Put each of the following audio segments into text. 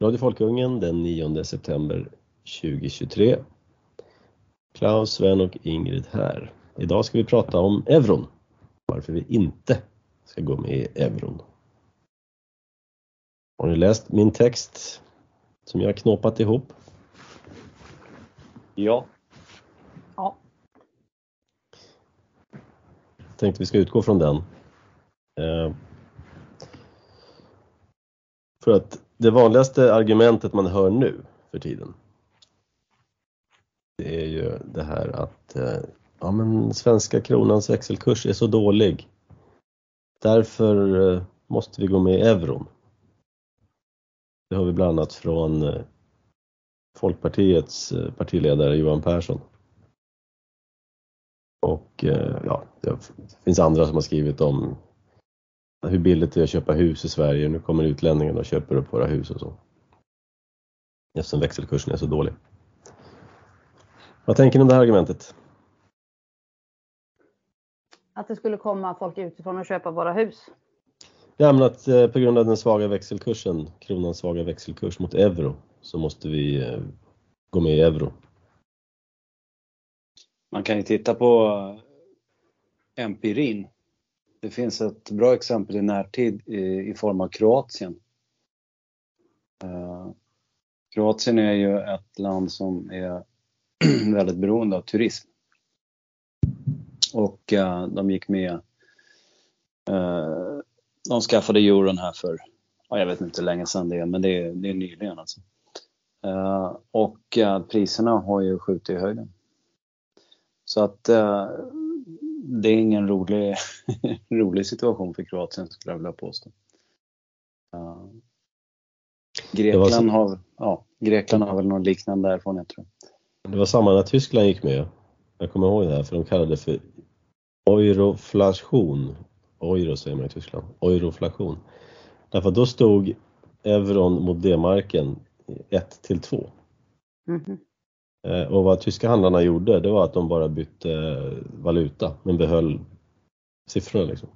Radio Folkungen den 9 september 2023. Klaus, Sven och Ingrid här. Idag ska vi prata om euron. Varför vi inte ska gå med i euron. Har ni läst min text som jag har knåpat ihop? Ja. Ja. Tänkte vi ska utgå från den. Eh, för att det vanligaste argumentet man hör nu för tiden det är ju det här att eh, ja, men svenska kronans växelkurs är så dålig. Därför eh, måste vi gå med i euron. Det har vi bland annat från eh, Folkpartiets partiledare Johan Persson. Och ja, det finns andra som har skrivit om hur billigt det är att köpa hus i Sverige. Nu kommer utlänningarna och köper upp våra hus och så. Eftersom växelkursen är så dålig. Vad tänker ni om det här argumentet? Att det skulle komma folk utifrån och köpa våra hus? Ja, men att eh, på grund av den svaga växelkursen, kronans svaga växelkurs mot euro, så måste vi eh, gå med i euro. Man kan ju titta på empirin det finns ett bra exempel i närtid i, i form av Kroatien. Uh, Kroatien är ju ett land som är väldigt beroende av turism. Och uh, de gick med, uh, de skaffade euron här för, ja, jag vet inte hur länge sedan det är, men det är, det är nyligen alltså. och priserna har ju skjutit i höjden. Så att det är ingen rolig, rolig situation för Kroatien skulle jag vilja påstå. Uh, Grekland, så... har, ja, Grekland har väl någon liknande erfarenhet tror jag. Det var samma när Tyskland gick med. Jag kommer ihåg det här för de kallade det för euroflation. Euro säger man i Tyskland. Euroflation. Därför då stod euron mot D-marken 1 till 2. Mm -hmm. Eh, och vad tyska handlarna gjorde det var att de bara bytte eh, valuta men behöll siffrorna liksom.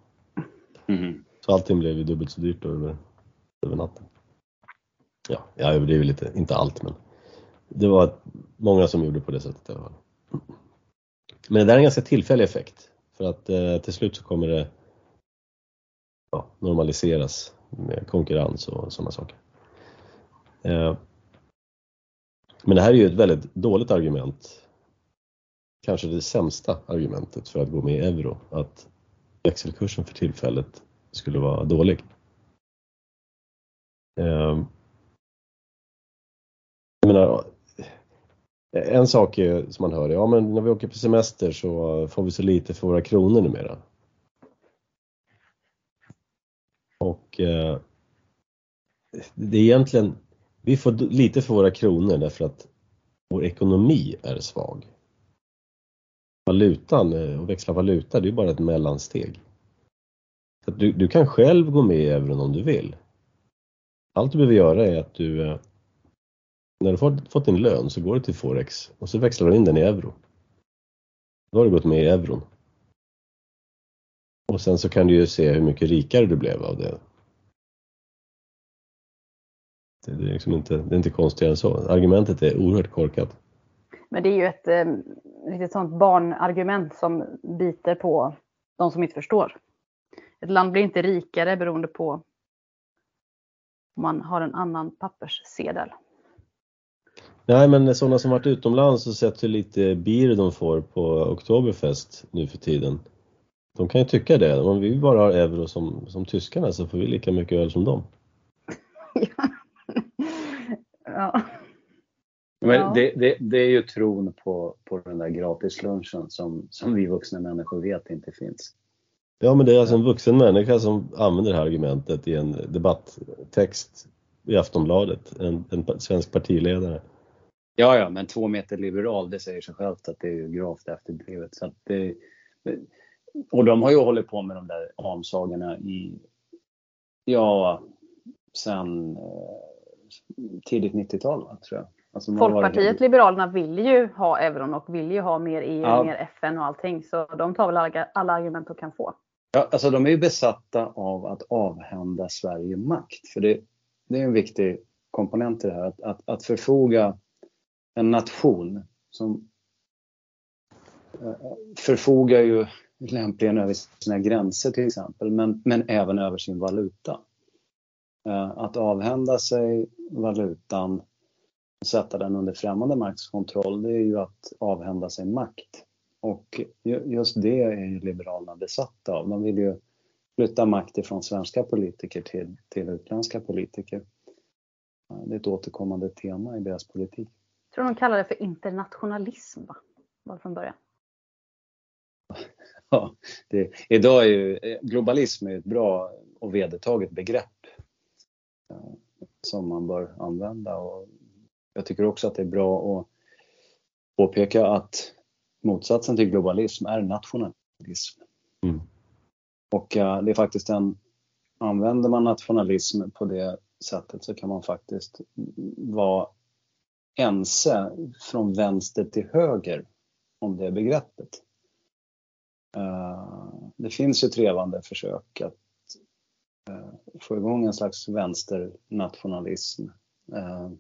Mm. Så allting blev ju dubbelt så dyrt över, över natten. Ja, jag överdriver lite, inte allt men det var många som gjorde på det sättet i alla fall. Men det där är en ganska tillfällig effekt för att eh, till slut så kommer det ja, normaliseras med konkurrens och sådana saker. Eh, men det här är ju ett väldigt dåligt argument. Kanske det sämsta argumentet för att gå med i euro, att växelkursen för tillfället skulle vara dålig. Ehm. Jag menar, en sak är, som man hör, ja men när vi åker på semester så får vi så lite för våra kronor numera. Och eh, det är egentligen vi får lite för våra kronor därför att vår ekonomi är svag. Valutan, eh, och växla valuta, det är bara ett mellansteg. Så du, du kan själv gå med i euron om du vill. Allt du behöver göra är att du, eh, när du fått, fått din lön så går du till Forex och så växlar du in den i euro. Då har du gått med i euron. Och sen så kan du ju se hur mycket rikare du blev av det. Det är, liksom inte, det är inte konstigare än så. Argumentet är oerhört korkat. Men det är ju ett eh, sånt barnargument som biter på de som inte förstår. Ett land blir inte rikare beroende på om man har en annan papperssedel. Nej, men sådana som varit utomlands och sett hur lite bir de får på Oktoberfest nu för tiden. De kan ju tycka det. Om vi bara har euro som, som tyskarna så får vi lika mycket öl som dem. Ja. Men det, det, det, är ju tron på, på den där gratislunchen som, som vi vuxna människor vet inte finns. Ja, men det är alltså en vuxen människa som använder det här argumentet i en debatttext i Aftonbladet, en, en svensk partiledare. Ja, ja, men två meter liberal, det säger sig självt att det är gravt efterblivet. Så det, och de har ju hållit på med de där amsagorna i, ja, sen eh, tidigt 90-tal tror jag. Alltså Folkpartiet Liberalerna vill ju ha euron och vill ju ha mer EU, ja. mer FN och allting. Så de tar väl alla, alla argument de kan få. Ja, alltså de är ju besatta av att avhända Sverige makt. För det, det är en viktig komponent i det här. Att, att, att förfoga en nation som eh, förfogar ju lämpligen över sina gränser till exempel, men, men även över sin valuta. Eh, att avhända sig valutan och sätta den under främmande makts kontroll, det är ju att avhända sig makt. Och just det är ju Liberalerna besatta av. De vill ju flytta makt ifrån svenska politiker till, till utländska politiker. Det är ett återkommande tema i deras politik. Jag tror de kallar det för internationalism, va? Var från början. Ja, det, idag är ju globalism är ett bra och vedertaget begrepp eh, som man bör använda och jag tycker också att det är bra att påpeka att motsatsen till globalism är nationalism. Mm. Och uh, det är faktiskt en, använder man nationalism på det sättet så kan man faktiskt vara ense från vänster till höger om det begreppet. Uh, det finns ju trevande försök att Eh, få igång en slags vänsternationalism. Eh,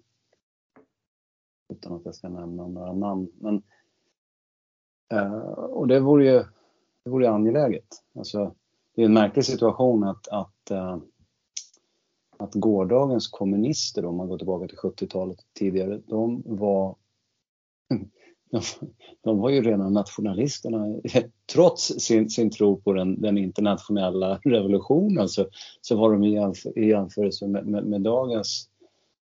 utan att jag ska nämna några namn. Men Eh, och det vore ju det vore angeläget. Alltså, det är en märklig situation att, att, eh, att gårdagens kommunister, om man går tillbaka till 70-talet tidigare, de var de, de var ju rena nationalisterna. Trots sin, sin tro på den, den internationella revolutionen så, så var de i, jämför, i jämförelse med, med, med dagens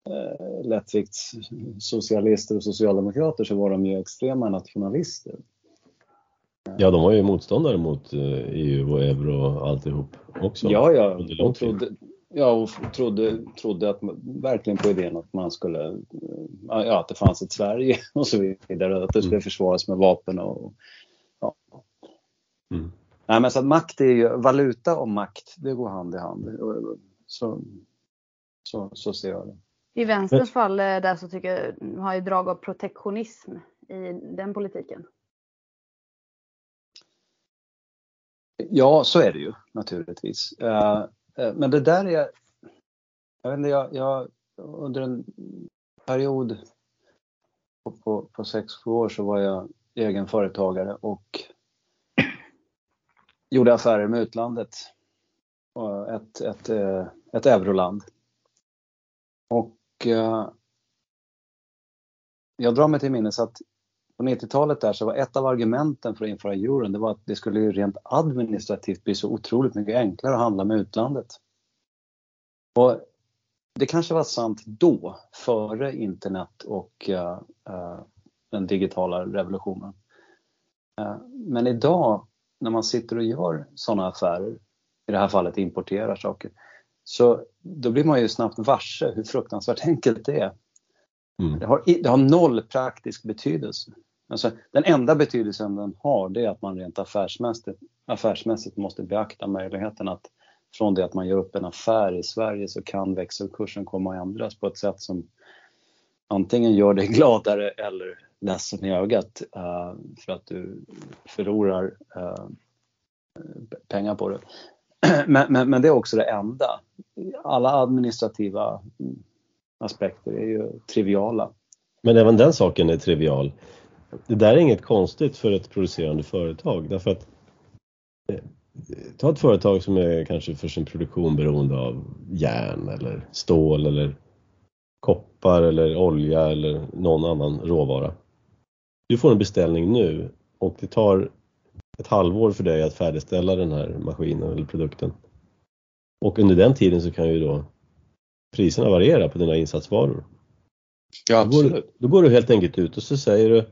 eh, lättviktssocialister och socialdemokrater så var de ju extrema nationalister. Ja, de var ju motståndare mot EU eh, e och euro och alltihop också. Ja, ja. Och trodde, ja, och trodde, trodde att, verkligen på idén att man skulle, eh, ja, att det fanns ett Sverige och så vidare. Att det skulle mm. försvaras med vapen och, ja. Mm. Nej, men så att makt är ju, valuta och makt, det går hand i hand. Så, så, så ser jag det. I vänsterns fall eh, där så tycker jag, har ju drag av protektionism i den politiken. Ja, så är det ju naturligtvis. Eh, men det där är... Jag vet inte, jag, jag under en period på, på, på 6-7 år så var jag egen företagare och gjorde affärer med utlandet. Ett, ett, eh, ett euroland. Och eh, jag drar mig till minnes att på 90-talet där så var ett av argumenten för att införa euron det var att det skulle ju rent administrativt bli så otroligt mycket enklare att handla med utlandet. Och det kanske var sant då, före internet och uh, uh, den digitala revolutionen. Uh, men idag när man sitter och gör sådana affärer, i det här fallet importerar saker, så då blir man ju snabbt varse hur fruktansvärt enkelt det är. Mm. Det, har, det har noll praktisk betydelse. Alltså, den enda betydelsen den har det är att man rent affärsmässigt, affärsmässigt måste beakta möjligheten att från det att man gör upp en affär i Sverige så kan växelkursen komma att ändras på ett sätt som antingen gör dig gladare eller ledsen i ögat uh, för att du förlorar uh, pengar på det. Men, men, men, det är också det enda. Alla administrativa aspekter är ju triviala. Men även den saken är trivial det där är inget konstigt för ett producerande företag därför att eh, ta ett företag som är kanske för sin produktion beroende av järn eller stål eller koppar eller olja eller någon annan råvara. Du får en beställning nu och det tar ett halvår för dig att färdigställa den här maskinen eller produkten. Och under den tiden så kan ju då priserna variera på dina insatsvaror. Ja, absolut. Då går, då går du helt enkelt ut och så säger du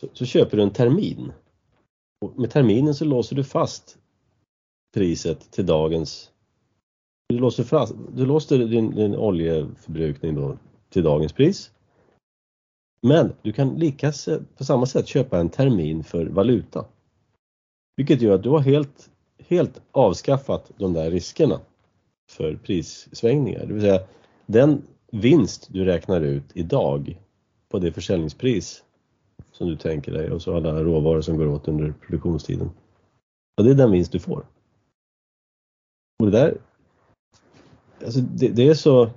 så, så köper du en termin. Och med terminen så låser du fast priset till dagens du låser, fast, du låser din, din oljeförbrukning då till dagens pris. Men du kan lika på samma sätt köpa en termin för valuta. Vilket gör att du har helt, helt avskaffat de där riskerna för prissvängningar. Det vill säga den vinst du räknar ut idag på det försäljningspris som du tänker dig och så alla råvaror som går åt under produktionstiden. Och det är den vinst du får. Och det där, alltså det, det är så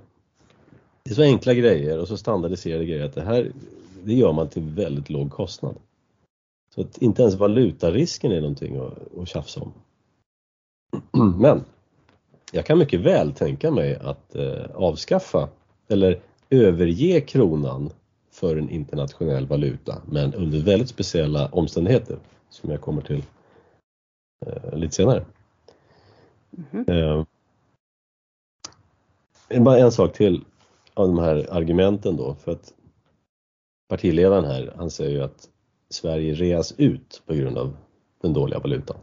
det är så enkla grejer och så standardiserade grejer att det här det gör man till väldigt låg kostnad. Så att inte ens valutarisken är någonting att, att tjafsa om. Men jag kan mycket väl tänka mig att eh, avskaffa eller överge kronan för en internationell valuta men under väldigt speciella omständigheter som jag kommer till eh, lite senare. Mm -hmm. eh, bara en sak till av de här argumenten då för att partiledaren här han säger ju att Sverige reas ut på grund av den dåliga valutan.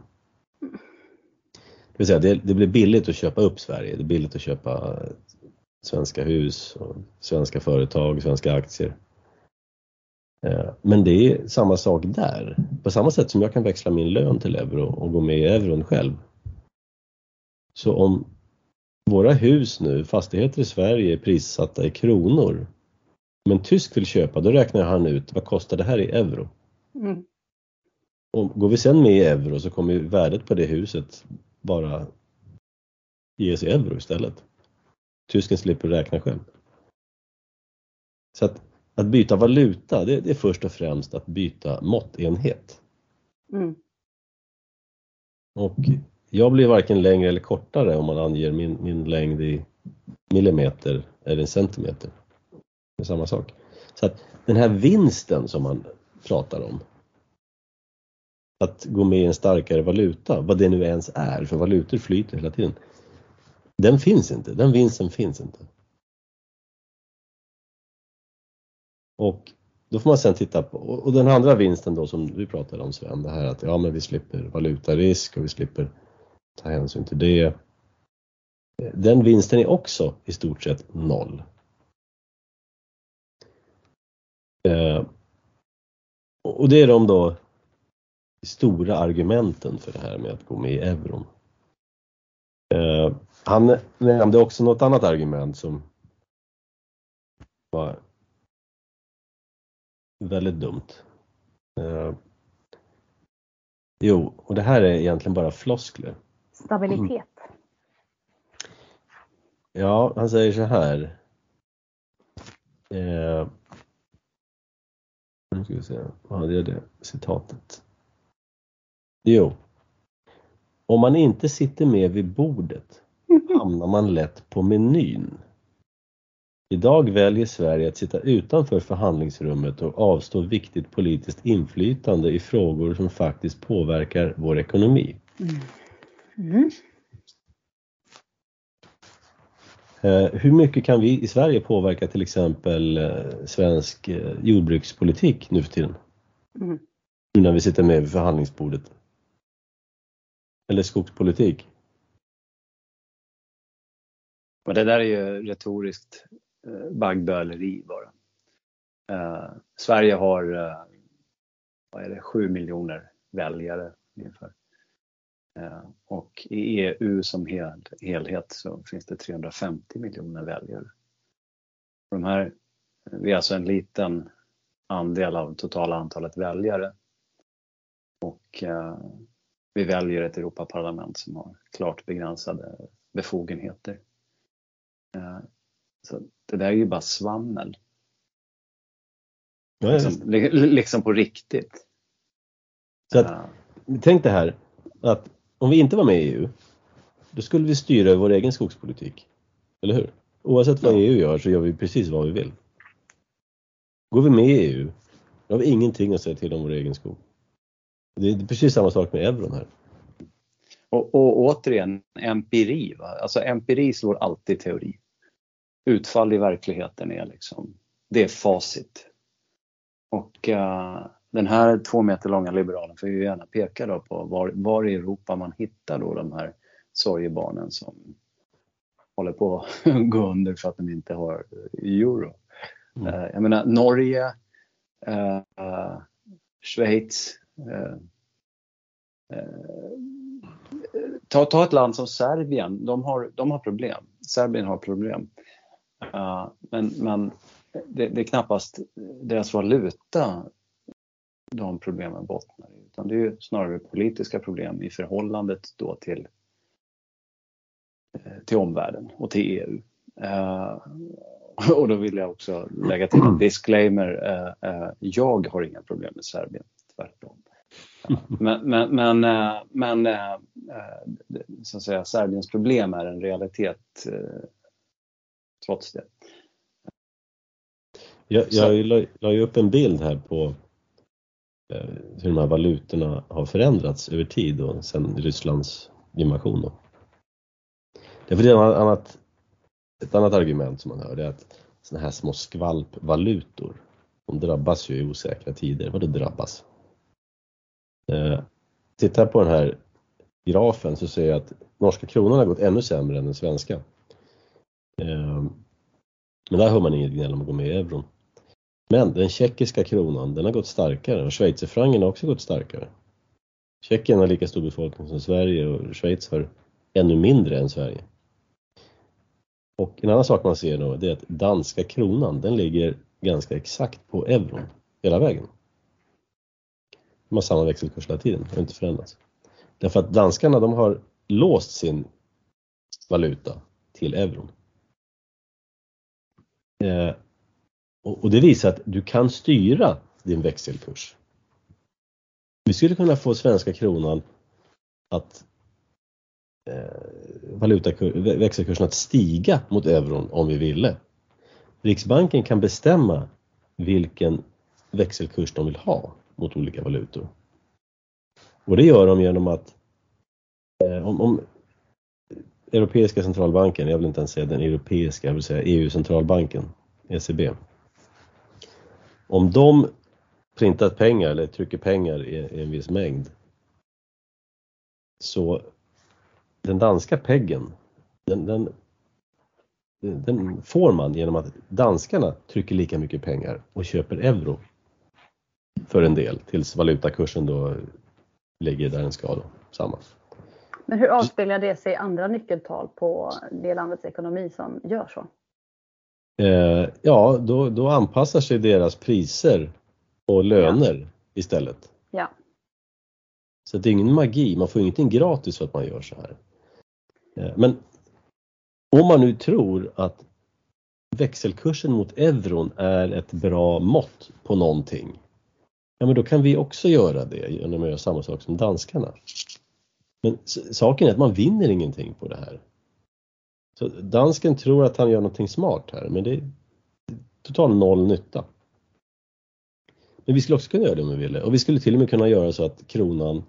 Vill säga det, det blir billigt att köpa upp Sverige, det är billigt att köpa svenska hus, och svenska företag, svenska aktier. Eh, men det är samma sak där. På samma sätt som jag kan växla min lön till euro och gå med i euron själv. Så om våra hus nu, fastigheter i Sverige är prissatta i kronor. Men tysk vill köpa, då räknar han ut vad kostar det här i euro. Mm. Och går vi sen med i euro så kommer värdet på det huset bara ges i euro istället. Tysken slipper räkna själv. Så att, att byta valuta, det, det, är först och främst att byta måttenhet. Mm. Och jag blir varken längre eller kortare om man anger min, min längd i millimeter eller centimeter. Det är samma sak. Så att den här vinsten som man pratar om, att gå med i en starkare valuta, vad det nu ens är, för valutor flyter hela tiden. Den finns inte, den vinsten finns inte. Och då får man sen titta på, och den andra vinsten då som vi pratade om Sven, det här att ja men vi slipper valutarisk och vi slipper ta hänsyn till det. Den vinsten är också i stort sett noll. Eh, och det är de då stora argumenten för det här med att gå med i euron. Eh, han nämnde också något annat argument som var väldigt dumt. Eh, jo, och det här är egentligen bara floskler. Stabilitet. Ja, han säger så här. Eh, nu ska vi se, vad hade jag det citatet? Jo. Om man inte sitter med vid bordet hamnar man lätt på menyn. Idag väljer Sverige att sitta utanför förhandlingsrummet och avstå viktigt politiskt inflytande i frågor som faktiskt påverkar vår ekonomi. Mm. Mm. Hur mycket kan vi i Sverige påverka till exempel eh, svensk eh, jordbrukspolitik nu för tiden? Mm. Nu när vi sitter med vid förhandlingsbordet. Eller skogspolitik. Men det där är ju retoriskt eh, baggböleri bara. Eh, Sverige har eh, vad är det, 7 miljoner väljare ungefär. Eh, och i EU som hel, helhet så finns det 350 miljoner väljare. De här, eh, vi är alltså en liten andel av totala antalet väljare. Och eh, vi väljer ett Europaparlament som har klart begränsade befogenheter. Eh, så det där är ju bara svammel. Ja, liksom, liksom, på riktigt. Så att, uh. Tänk det här att om vi inte var med i EU, då skulle vi styra vår egen skogspolitik. Eller hur? Oavsett vad ja. EU gör så gör vi precis vad vi vill. Går vi med i EU, då har vi ingenting att säga till om vår egen skog. Det är precis samma sak med euron här. Och, och återigen, empiri. Va? Alltså empiri slår alltid teori. Utfall i verkligheten är liksom, det är facit. Och uh, den här två meter långa liberalen får ju gärna peka då på var, var i Europa man hittar då de här sorgebarnen som håller på att gå under för att de inte har euro. Mm. Uh, jag menar Norge, uh, Schweiz, Eh, eh, eh, ta, ta ett land som Serbien, de har, de har problem. Serbien har problem. men men det, det, är knappast deras valuta de problemen bottnar i. Utan det är ju snarare politiska problem i förhållandet då till, till omvärlden och till EU. Och då vill jag också lägga till en disclaimer. Jag har inga problem med Serbien, tvärtom. Men, men, men, eh, men eh, så att säga, Serbiens problem är en realitet trots det. Jag, jag la, la ju upp en bild här på hur de här valutorna har förändrats över tid och sedan Rysslands invasion. Då. Det är ett annat, ett annat argument som man hör är att sådana här små skvalpvalutor, de drabbas ju i osäkra tider. Vadå drabbas? Eh, tittar på den här grafen så ser jag att norska kronan har gått ännu sämre än den svenska. Eh, men där hör man inget gnäll om att gå med i euron. Men den tjeckiska kronan, den har gått starkare och schweizerfrancen har också gått starkare. Tjeckien har lika stor befolkning som Sverige och Schweiz har ännu mindre än Sverige. Och en annan sak man ser då det är att danska kronan den ligger ganska exakt på euron hela vägen. De har samma växelkurs hela tiden, har inte förändrats. Därför att danskarna de har låst sin valuta till euron. Eh, och det visar att du kan styra din växelkurs. Vi skulle kunna få svenska kronan att eh, växelkursen att stiga mot euron om vi ville. Riksbanken kan bestämma vilken växelkurs de vill ha mot olika valutor. Och det gör de genom att eh, om, om Europeiska centralbanken, jag vill inte ens säga den europeiska, jag vill säga EU-centralbanken, ECB. Om de printat pengar eller trycker pengar i, i en viss mängd så den danska peggen, den, den, den, får man genom att danskarna trycker lika mycket pengar och köper euro för en del tills valutakursen då ligger där den ska då, samma. Men hur avspeglar det sig i andra nyckeltal på det landets ekonomi som gör så? Eh, ja, då, då anpassar sig deras priser och löner ja. istället. Ja. Så det är ingen magi, man får ingenting gratis för att man gör så här. Eh, men om man nu tror att växelkursen mot euron är ett bra mått på någonting, ja men då kan vi också göra det genom att göra samma sak som danskarna. Men saken är att man vinner ingenting på det här. Så dansken tror att han gör någonting smart här, men det är totalt noll nytta. Men vi skulle också kunna göra det om vi ville och vi skulle till och med kunna göra så att kronan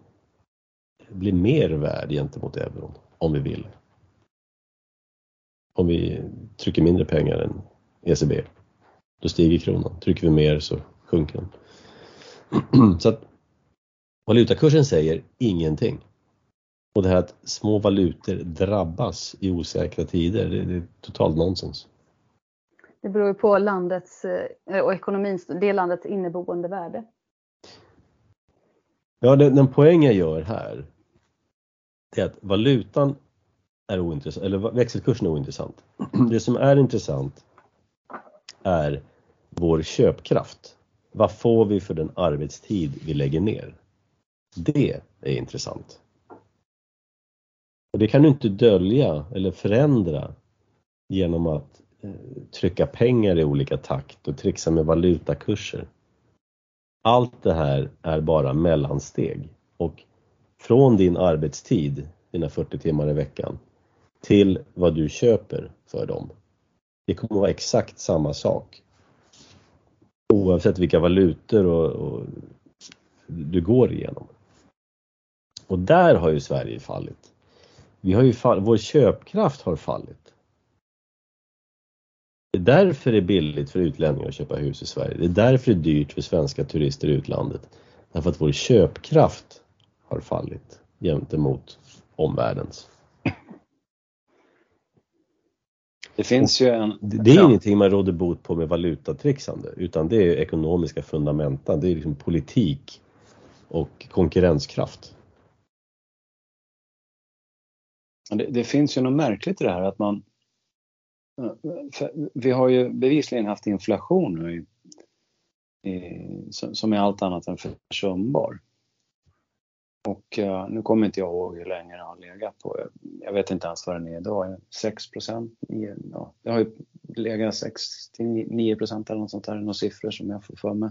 blir mer värd gentemot euron om vi vill. Om vi trycker mindre pengar än ECB, då stiger kronan. Trycker vi mer så sjunker den. Så att valutakursen säger ingenting. Och det här att små valutor drabbas i osäkra tider, det, det är totalt nonsens. Det beror ju på landets eh, och ekonomins, det landets inneboende värde. Ja, den, den poäng jag gör här är att valutan är ointressant, eller växelkursen är ointressant. Det som är intressant är vår köpkraft. Vad får vi för den arbetstid vi lägger ner? Det är intressant. Och det kan du inte dölja eller förändra genom att eh, trycka pengar i olika takt och trixa med valutakurser. Allt det här är bara mellansteg och från din arbetstid, dina 40 timmar i veckan, till vad du köper för dem. Det kommer att vara exakt samma sak. Oavsett vilka valutor och, och du går igenom. Och där har ju Sverige fallit. Vi har ju fall, vår köpkraft har fallit. Det är därför det är billigt för utlänningar att köpa hus i Sverige. Det är därför det är dyrt för svenska turister i utlandet. Därför att vår köpkraft har fallit gentemot omvärldens. Det finns ju en... Det är ja. ingenting man råder bot på med valutatrixande utan det är ekonomiska fundamenta. Det är liksom politik och konkurrenskraft. Det, det, finns ju något märkligt i det här att man... Vi har ju bevisligen haft inflation nu i, i, som är allt annat än försumbar. Och uh, nu kommer inte jag ihåg hur länge det har legat på. Jag vet inte ens vad den är idag. 6 procent? Ja, det har ju legat 6 till 9 procent eller något sånt där. Några siffror som jag får för mig.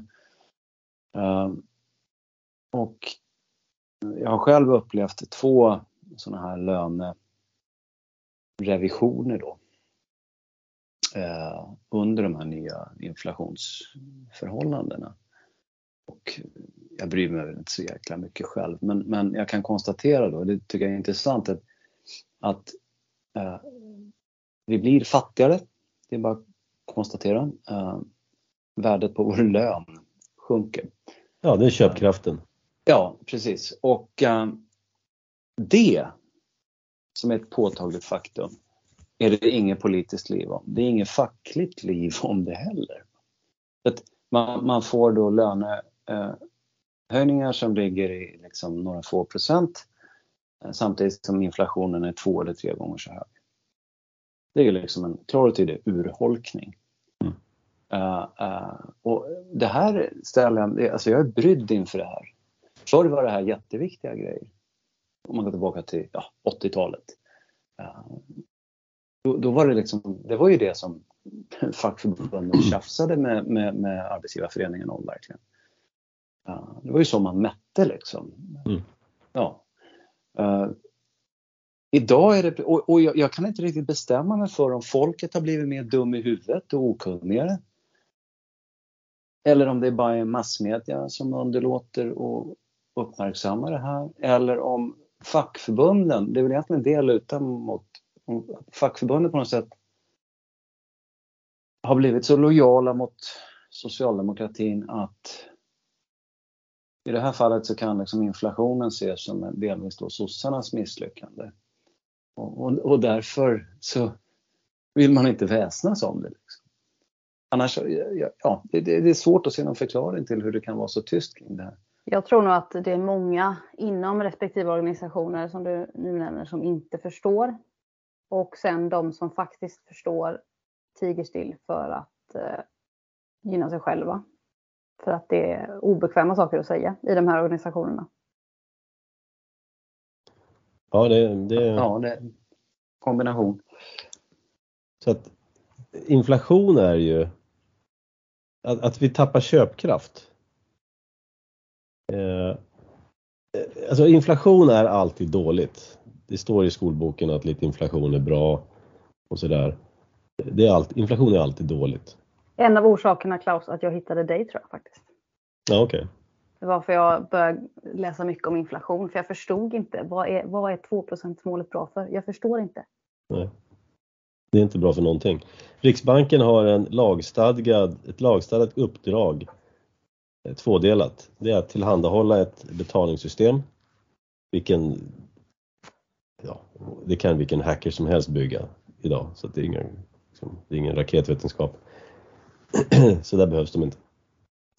Uh, och jag har själv upplevt två sådana här lönerevisioner då. Uh, under de här nya inflationsförhållandena. Och jag bryr mig inte så jäkla mycket själv. Men, men jag kan konstatera då, det tycker jag är intressant, att, att eh, vi blir fattigare. Det är bara att konstatera. Eh, värdet på vår lön sjunker. Ja, det är köpkraften. Ja, precis. Och eh, det, som är ett påtagligt faktum, är det inget politiskt liv om. Det är inget fackligt liv om det heller. Att man, man får då löne eh, höjningar som ligger i liksom några få procent eh, samtidigt som inflationen är två eller tre gånger så hög. Det är liksom en klar och tydlig urholkning. Mm. Uh, uh, och det här ställer jag, alltså jag är brydd inför det här. Förr var det här jätteviktiga grejer. Om man går tillbaka till ja, 80-talet. Uh, då, då, var det liksom, det var ju det som fackförbunden tjafsade med, med, med Arbetsgivarföreningen om verkligen. Det var ju så man mätte liksom. Mm. Ja. Uh, idag är det, och, och jag, jag, kan inte riktigt bestämma mig för om folket har blivit mer dum i huvudet och okunnigare. Eller om det är bara massmedia som underlåter att uppmärksamma det här. Eller om fackförbunden, det är väl egentligen det jag lutar mot, om fackförbunden på något sätt har blivit så lojala mot socialdemokratin att i det här fallet så kan liksom inflationen ses som delvis då sossarnas misslyckande. Och, och, och, därför så vill man inte väsnas om det. Liksom. Annars, ja, det, det, är svårt att se någon förklaring till hur det kan vara så tyst kring det här. Jag tror nog att det är många inom respektive organisationer som du nu nämner som inte förstår. Och sen de som faktiskt förstår tiger still för att eh, gynna sig själva. För att det är obekväma saker att säga i de här organisationerna. Ja, det, det... Ja, det är en kombination. Så att inflation är ju att, att vi tappar köpkraft. Eh, alltså inflation är alltid dåligt. Det står i skolboken att lite inflation är bra och sådär. Det är allt, inflation är alltid dåligt. En av orsakerna Klaus att jag hittade dig tror jag faktiskt. Ja, okej. Okay. Det var för jag började läsa mycket om inflation för jag förstod inte vad är, vad är 2 målet bra för? Jag förstår inte. Nej. Det är inte bra för någonting. Riksbanken har en lagstadgad, ett lagstadgat uppdrag, eh, tvådelat. Det är att tillhandahålla ett betalningssystem, vilken, ja, det kan vilken hacker som helst bygga idag, så det är, ingen, liksom, det är ingen raketvetenskap. så där behövs de inte.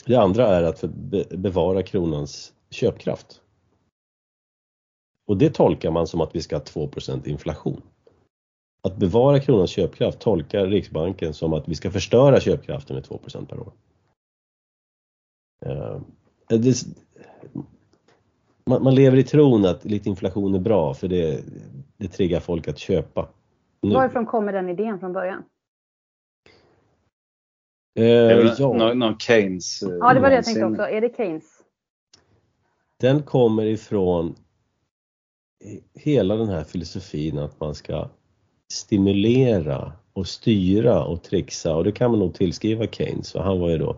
Det andra är att bevara kronans köpkraft. Och det tolkar man som att vi ska ha 2% inflation. Att bevara kronans köpkraft tolkar Riksbanken som att vi ska förstöra köpkraften med 2% per år. Eh, man, man, lever i tron att lite inflation är bra för det, det triggar folk att köpa. Nu. Varifrån kommer den idén från början? Eh, ja. Någon, någon Keynes? Eh, ja, det var det jag tänkte också. Är det Keynes? Den kommer ifrån hela den här filosofin att man ska stimulera och styra och trixa och det kan man nog tillskriva Keynes och han var ju då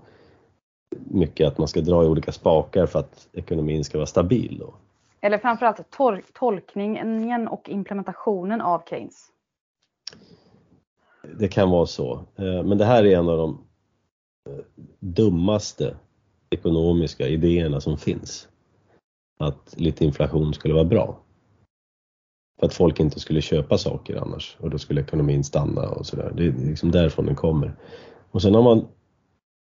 mycket att man ska dra i olika spakar för att ekonomin ska vara stabil. Då. Eller framförallt tol tolkningen och implementationen av Keynes. Det kan vara så, eh, men det här är en av de dummaste ekonomiska idéerna som finns. Att lite inflation skulle vara bra. För att folk inte skulle köpa saker annars och då skulle ekonomin stanna och sådär. Det är liksom därifrån den kommer. Och sen har man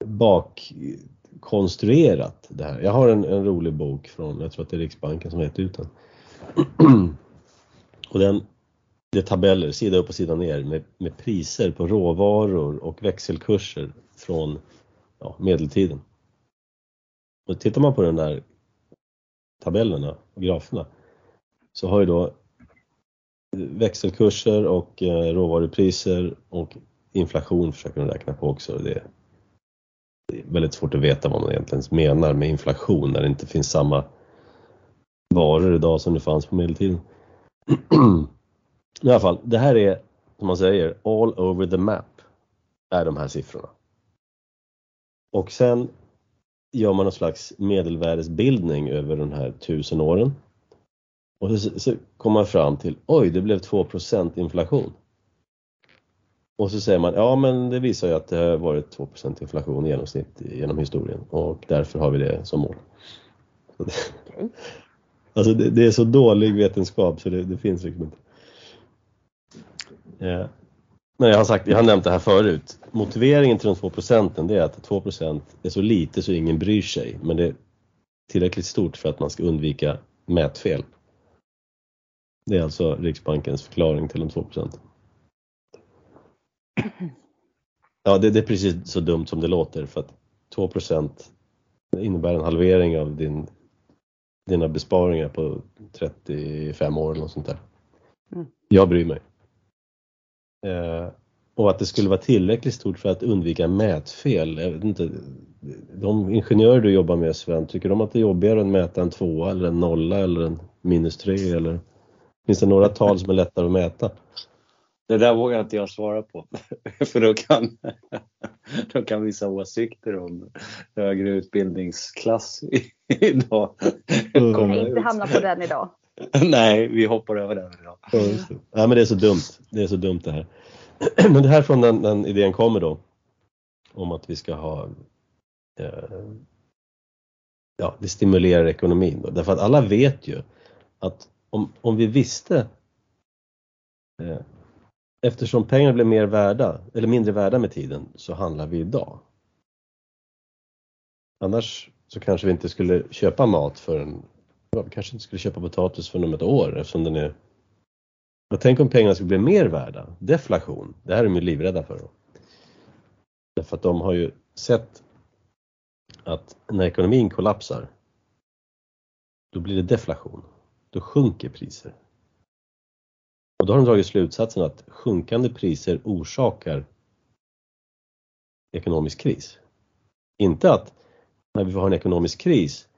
bakkonstruerat det här. Jag har en, en rolig bok från, jag tror att det är Riksbanken som gett ut den. och den, det är tabeller, sida upp och sida ner med, med priser på råvaror och växelkurser från ja, medeltiden. Och tittar man på den där tabellerna och graferna så har ju då växelkurser och eh, råvarupriser och inflation försöker de räkna på också. Det är, det är väldigt svårt att veta vad man egentligen menar med inflation när det inte finns samma varor idag som det fanns på medeltiden. I alla fall, det här är som man säger all over the map är de här siffrorna. Och sen gör man någon slags medelvärdesbildning över de här tusen åren. Och så, så kommer man fram till, oj det blev 2% inflation. Och så säger man, ja men det visar ju att det har varit 2% inflation i genomsnitt genom historien och därför har vi det som mål. Okay. Alltså det, det, är så dålig vetenskap så det, det finns liksom inte. Eh, men jag har, sagt, jag har nämnt det här förut. Motiveringen till de 2 procenten är att 2% är så lite så ingen bryr sig men det är tillräckligt stort för att man ska undvika mätfel. Det är alltså Riksbankens förklaring till de 2 procenten. Ja, det, det, är precis så dumt som det låter för att 2% innebär en halvering av din, dina besparingar på 35 år eller något sånt där. Mm. Jag bryr mig. Eh, och att det skulle vara tillräckligt stort för att undvika mätfel. Jag vet inte, de ingenjörer du jobbar med Sven, tycker de att det är jobbigare att mäta en tvåa eller en nolla eller en minus tre eller finns det några tal som är lättare att mäta? Det där vågar inte jag svara på. För då kan, då kan vissa åsikter om högre utbildningsklass idag komma ut. inte hamna på den idag. Nej, vi hoppar över den idag. Ja, ja, men det är så dumt. Det är så dumt det här. Men det här från den, den idén kommer då om att vi ska ha eh, ja, det stimulerar ekonomin då. Därför att alla vet ju att om, om vi visste eh, eftersom pengar blir mer värda eller mindre värda med tiden så handlar vi idag. Annars så kanske vi inte skulle köpa mat för en vi kanske inte skulle köpa potatis för om ett år eftersom den är Men tänk om pengarna skulle bli mer värda, deflation, det här är de ju livrädda för. Därför att de har ju sett att när ekonomin kollapsar, då blir det deflation. Då sjunker priser. Och då har de dragit slutsatsen att sjunkande priser orsakar ekonomisk kris. Inte att när vi har en ekonomisk kris,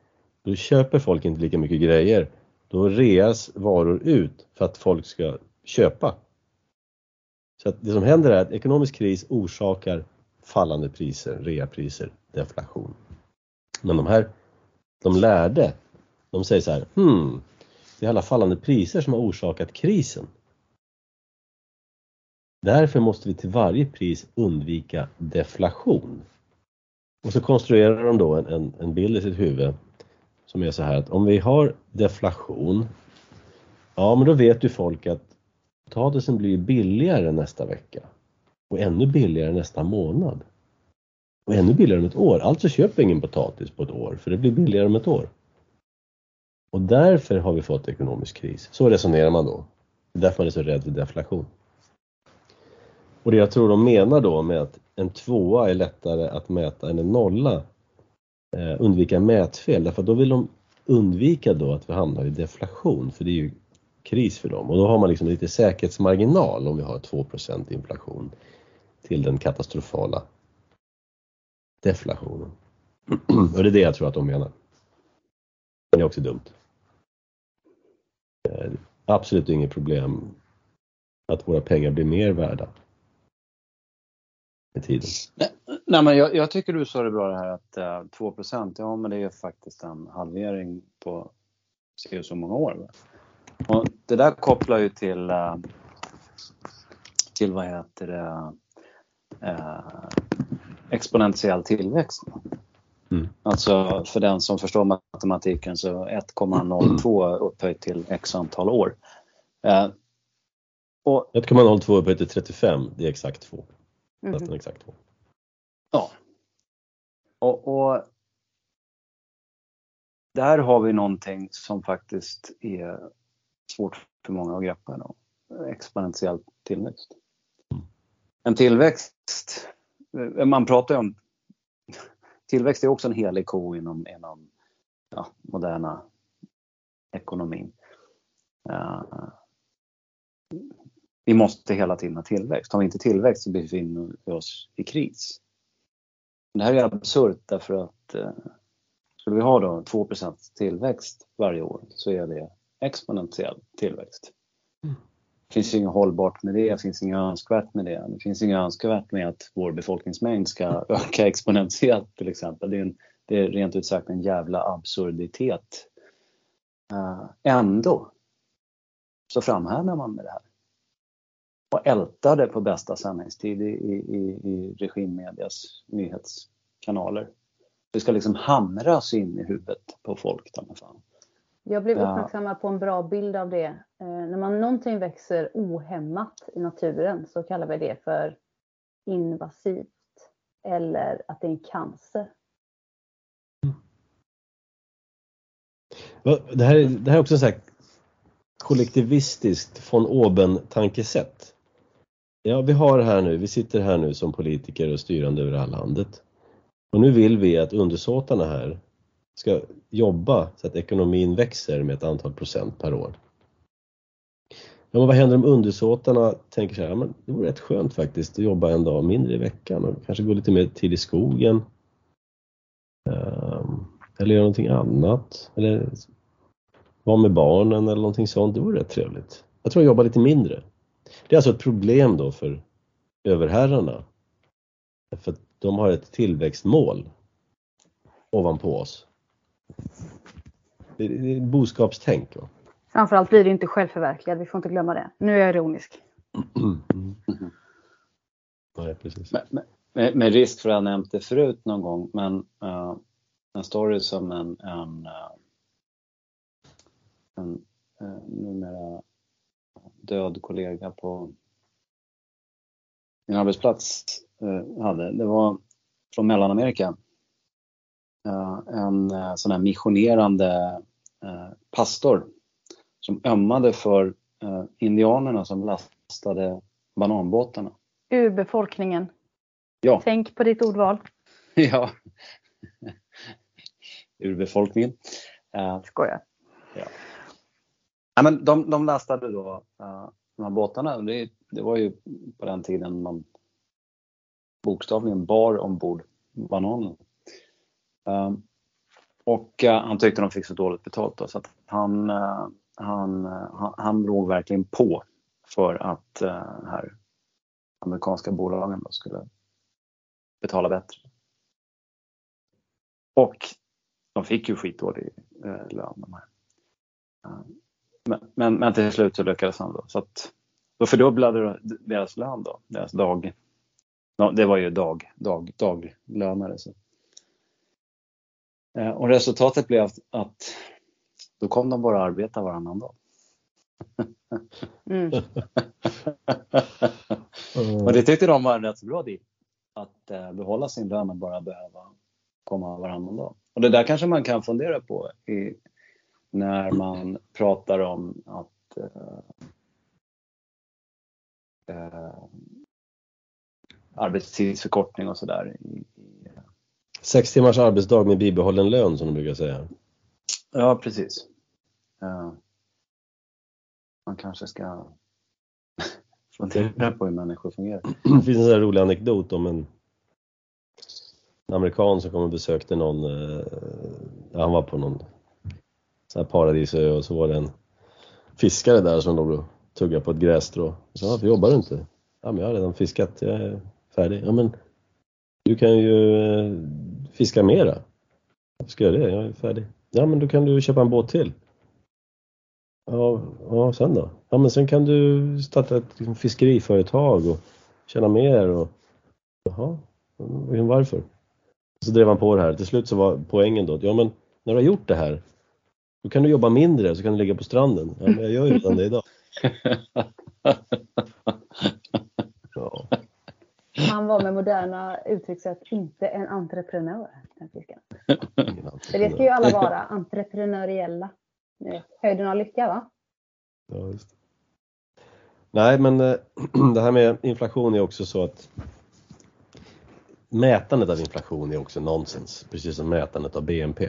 då köper folk inte lika mycket grejer då reas varor ut för att folk ska köpa. Så att det som händer är att ekonomisk kris orsakar fallande priser, reapriser, deflation. Men de här, de lärde, de säger så här, hmm, det är alla fallande priser som har orsakat krisen. Därför måste vi till varje pris undvika deflation. Och så konstruerar de då en, en, en bild i sitt huvud som är så här att om vi har deflation, ja men då vet ju folk att potatisen blir billigare nästa vecka och ännu billigare nästa månad. Och ännu billigare om ett år. Alltså köper ingen potatis på ett år för det blir billigare om ett år. Och därför har vi fått ekonomisk kris. Så resonerar man då. Det är därför man är så rädd för deflation. Och det jag tror de menar då med att en tvåa är lättare att mäta än en nolla Eh, undvika mätfel därför då vill de undvika då att vi hamnar i deflation för det är ju kris för dem och då har man liksom lite säkerhetsmarginal om vi har 2% inflation till den katastrofala deflationen. Och det är det jag tror att de menar. Men Det är också dumt. Eh, absolut inget problem att våra pengar blir mer värda med tiden. Nej, men jag, jag, tycker du sa det bra det här att uh, 2 ja men det är faktiskt en halvering på så så många år. Och det där kopplar ju till, uh, till vad heter det, uh, exponentiell tillväxt. Mm. Alltså för den som förstår matematiken så 1,02 upphöjt till x antal år. Uh, 1,02 upphöjt till 35, det är exakt 2. Mm. Nästan exakt 2. Ja. Och, och där har vi någonting som faktiskt är svårt för många att greppa. Då. Exponentiell tillväxt. En tillväxt, man pratar ju om tillväxt är också en helig ko inom, inom ja, moderna ekonomin. Uh, vi måste hela tiden ha tillväxt. Har vi inte tillväxt så befinner vi oss i kris. Det här är absurt därför att uh, skulle vi ha då 2% tillväxt varje år så är det exponentiell tillväxt. Mm. Det finns inget hållbart med det, det finns inget önskvärt med det. Det finns inget önskvärt med att vår befolkningsmängd ska öka exponentiellt till exempel. Det är, en, det är rent ut sagt en jävla absurditet. Uh, ändå så framhärdar man med det här. Och ältar det på bästa sändningstid i, i, i regimmedias nyhetskanaler. Det ska liksom hamras in i huvudet på folk, ta fan. Jag blev uppmärksammad på en bra bild av det. Eh, när man någonting växer ohämmat i naturen så kallar vi det för invasivt eller att det är en cancer. Det här, det här är också så här kollektivistiskt von oben tankesätt. Ja, vi har här nu, vi sitter här nu som politiker och styrande över det här landet. Och nu vill vi att undersåtarna här ska jobba så att ekonomin växer med ett antal procent per år. Ja, men vad händer om undersåtarna tänker så här, ja, men det vore rätt skönt faktiskt att jobba en dag mindre i veckan och kanske gå lite mer tid i skogen. Ehm, eller göra någonting annat. Eller vara med barnen eller någonting sånt. Det vore rätt trevligt. Jag tror jag jobbar lite mindre. Det är alltså ett problem då för överherrarna. För att de har ett tillväxtmål ovanpå oss. Det är boskapstänk. Va? Framförallt blir det inte självförverkligad, vi får inte glömma det. Nu är jag ironisk. Nej, precis. Med, med, med, risk för att ha nämnt det förut någon gång, men uh, en story som en, en, uh, en uh, numera död kollega på min arbetsplats uh, hade. Det var från Mellanamerika. Uh, en uh, sån här missionerande pastor som ömmade för indianerna som lastade bananbåtarna. Urbefolkningen. Ja. Tänk på ditt ordval. ja. Urbefolkningen. Skojar. Ja. Ja, men de, de lastade då uh, de här båtarna. Det, det, var ju på den tiden man bokstavligen bar ombord bananen. Uh, och uh, han tyckte de fick så dåligt betalt då, så att han, uh, han, han, han låg verkligen på för att uh, här amerikanska bolagen då skulle betala bättre. Och de fick ju skitdålig lön de här. Ehm, men, men, men, till slut så lyckades han då. Så att, då fördubblade deras lön då, deras dag. Det var ju dag, dag, daglönare. Så. Eh, och resultatet blev att då kom de bara arbeta varannan dag. Mm. och det tyckte de var en rätt så bra deal. Att eh, behålla sin lön och bara behöva komma varannan dag. Och det där kanske man kan fundera på i, när man pratar om att eh, eh, arbetstidsförkortning och sådär. Sex timmars arbetsdag med bibehållen lön som de brukar säga. Ja, precis. Uh, man kanske ska fundera på hur människor fungerar. Det finns en sån rolig anekdot om en, en amerikan som kom och besökte någon, uh, han var på någon så här paradisö och så var det en fiskare där som låg och tuggade på ett grässtrå. Jag sa, varför jobbar du inte? Ja, men jag har redan fiskat, jag är färdig. Ja, men du kan ju eh, fiska mera. Varför ska jag det? Jag är färdig. Ja, men då kan du köpa en båt till. Ja, ja sen då? Ja, men sen kan du starta ett liksom, fiskeriföretag och tjäna mer och jaha, varför? Så drev han på det här. Till slut så var poängen då att ja, men när du har gjort det här då kan du jobba mindre så kan du ligga på stranden. Ja, men jag gör ju redan det idag. Ja. Han var med moderna uttryckssätt inte en entreprenör, den fisken. För det ska ju alla vara, entreprenöriella. Höjden av lycka va? Ja, just det. Nej, men eh, det här med inflation är också så att mätandet av inflation är också nonsens, precis som mätandet av BNP.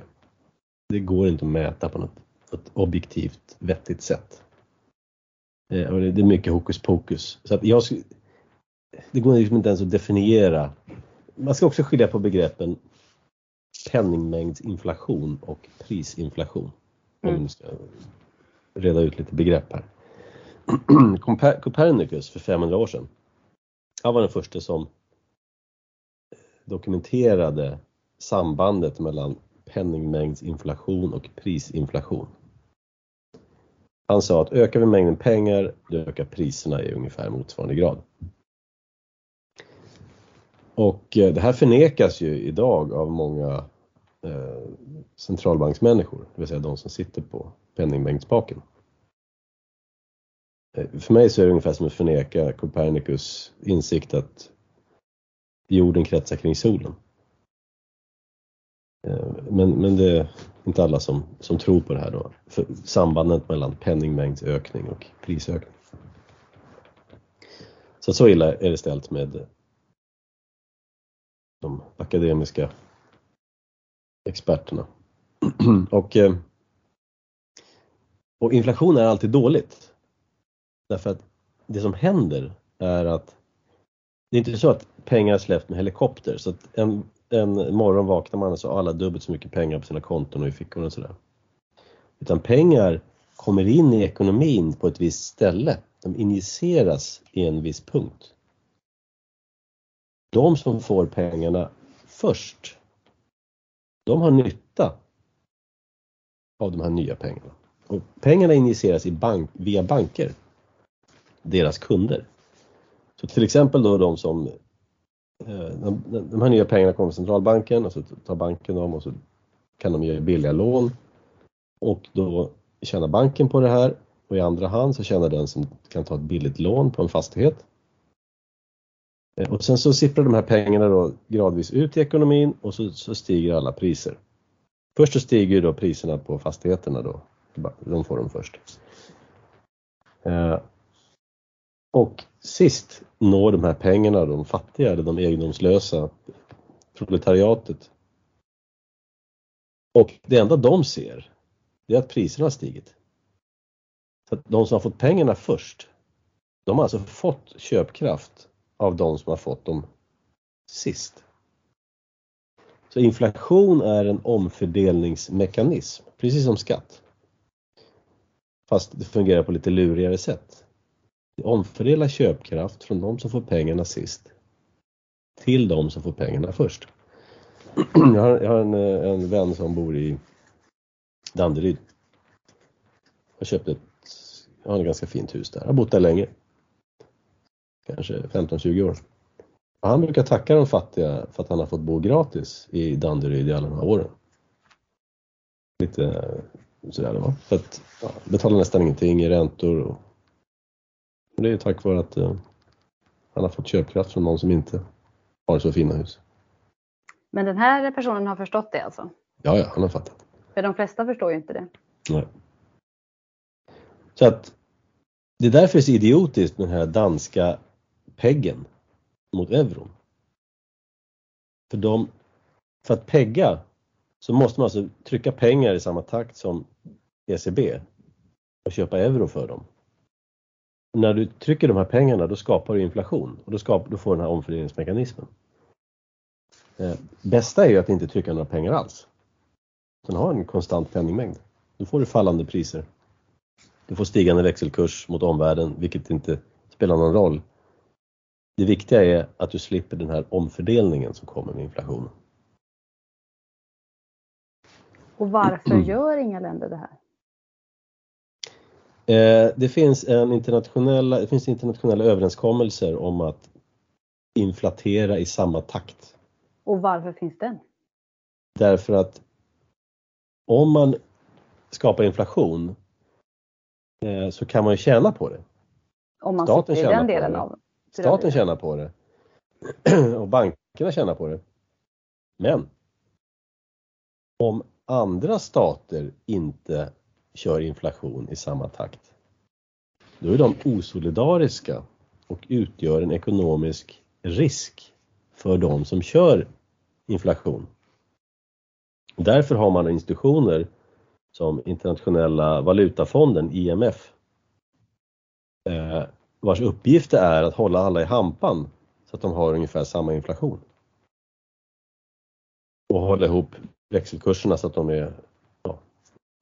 Det går inte att mäta på något ett objektivt vettigt sätt. Eh, och det är mycket hokus pokus. Så att jag, det går liksom inte ens att definiera. Man ska också skilja på begreppen penningmängdsinflation och prisinflation. Om mm. vi ska reda ut lite begrepp här. Copernicus för 500 år sedan. Han var den första som dokumenterade sambandet mellan penningmängdsinflation och prisinflation. Han sa att ökar vi mängden pengar, då ökar priserna i ungefär motsvarande grad. Och eh, det här förnekas ju idag av många eh, centralbanksmänniskor, det vill säga de som sitter på penningmängdsspaken. Eh, för mig så är det ungefär som att förneka Copernicus insikt att jorden kretsar kring solen. Eh, men, men det är inte alla som, som tror på det här då, för sambandet mellan penningmängdsökning och prisökning. Så så illa är det ställt med de akademiska experterna. och, eh, och inflation är alltid dåligt. Därför att det som händer är att det är inte så att pengar släpps med helikopter så att en, en morgon vaknar man och så har alla dubbelt så mycket pengar på sina konton och i fickorna och sådär. Utan pengar kommer in i ekonomin på ett visst ställe. De injiceras i en viss punkt. De som får pengarna först, de har nytta av de här nya pengarna. Och pengarna injiceras i bank, via banker, deras kunder. Så till exempel då de som Eh, de, de här nya pengarna kommer från centralbanken och så tar banken dem och så kan de ge billiga lån och då tjänar banken på det här och i andra hand så tjänar den som kan ta ett billigt lån på en fastighet. Eh, och sen så sipprar de här pengarna då gradvis ut i ekonomin och så, så stiger alla priser. Först så stiger ju då priserna på fastigheterna då. De får de först. Eh, och sist når de här pengarna de fattiga eller de egendomslösa, proletariatet. Och det enda de ser, det är att priserna har stigit. Så att de som har fått pengarna först, de har alltså fått köpkraft av de som har fått dem sist. Så inflation är en omfördelningsmekanism, precis som skatt. Fast det fungerar på lite lurigare sätt. Omfördela köpkraft från de som får pengarna sist till de som får pengarna först. Jag har, jag har en, eh, en vän som bor i Danderyd. Jag köpte ett, jag har ett ganska fint hus där, jag har bott där länge. Kanske 15-20 år. Och han brukar tacka de fattiga för att han har fått bo gratis i Danderyd i alla de här åren. Lite eh, sådär det var. För att ja, betalar nästan ingenting i räntor och det är tack vare att han har fått köpkraft från någon som inte har så fina hus. Men den här personen har förstått det alltså? Ja, ja, han har fattat. För de flesta förstår ju inte det. Nej. Så att det är därför det är så idiotiskt med den här danska peggen mot euron. För, de, för att pegga så måste man alltså trycka pengar i samma takt som ECB och köpa euro för dem när du trycker de här pengarna då skapar du inflation och då, skapar, då får du den här omfördelningsmekanismen. Eh, bästa är ju att inte trycka några pengar alls. Utan ha en konstant penningmängd. Då får du fallande priser. Du får stigande växelkurs mot omvärlden, vilket inte spelar någon roll. Det viktiga är att du slipper den här omfördelningen som kommer med inflationen. Och varför gör inga länder det här? Eh, det finns, en internationella, det finns internationella överenskommelser om att inflatera i samma takt. Och varför finns den? Därför att om man skapar inflation eh, så kan man ju tjäna på det. Om man Staten sitter i den delen av Staten tjänar på det. och bankerna tjänar på det. Men om andra stater inte kör inflation i samma takt. Då är de osolidariska och utgör en ekonomisk risk för de som kör inflation. Därför har man institutioner som internationella valutafonden, IMF, eh, vars uppgift är att hålla alla i hampan så att de har ungefär samma inflation. Och hålla ihop växelkurserna så att de är,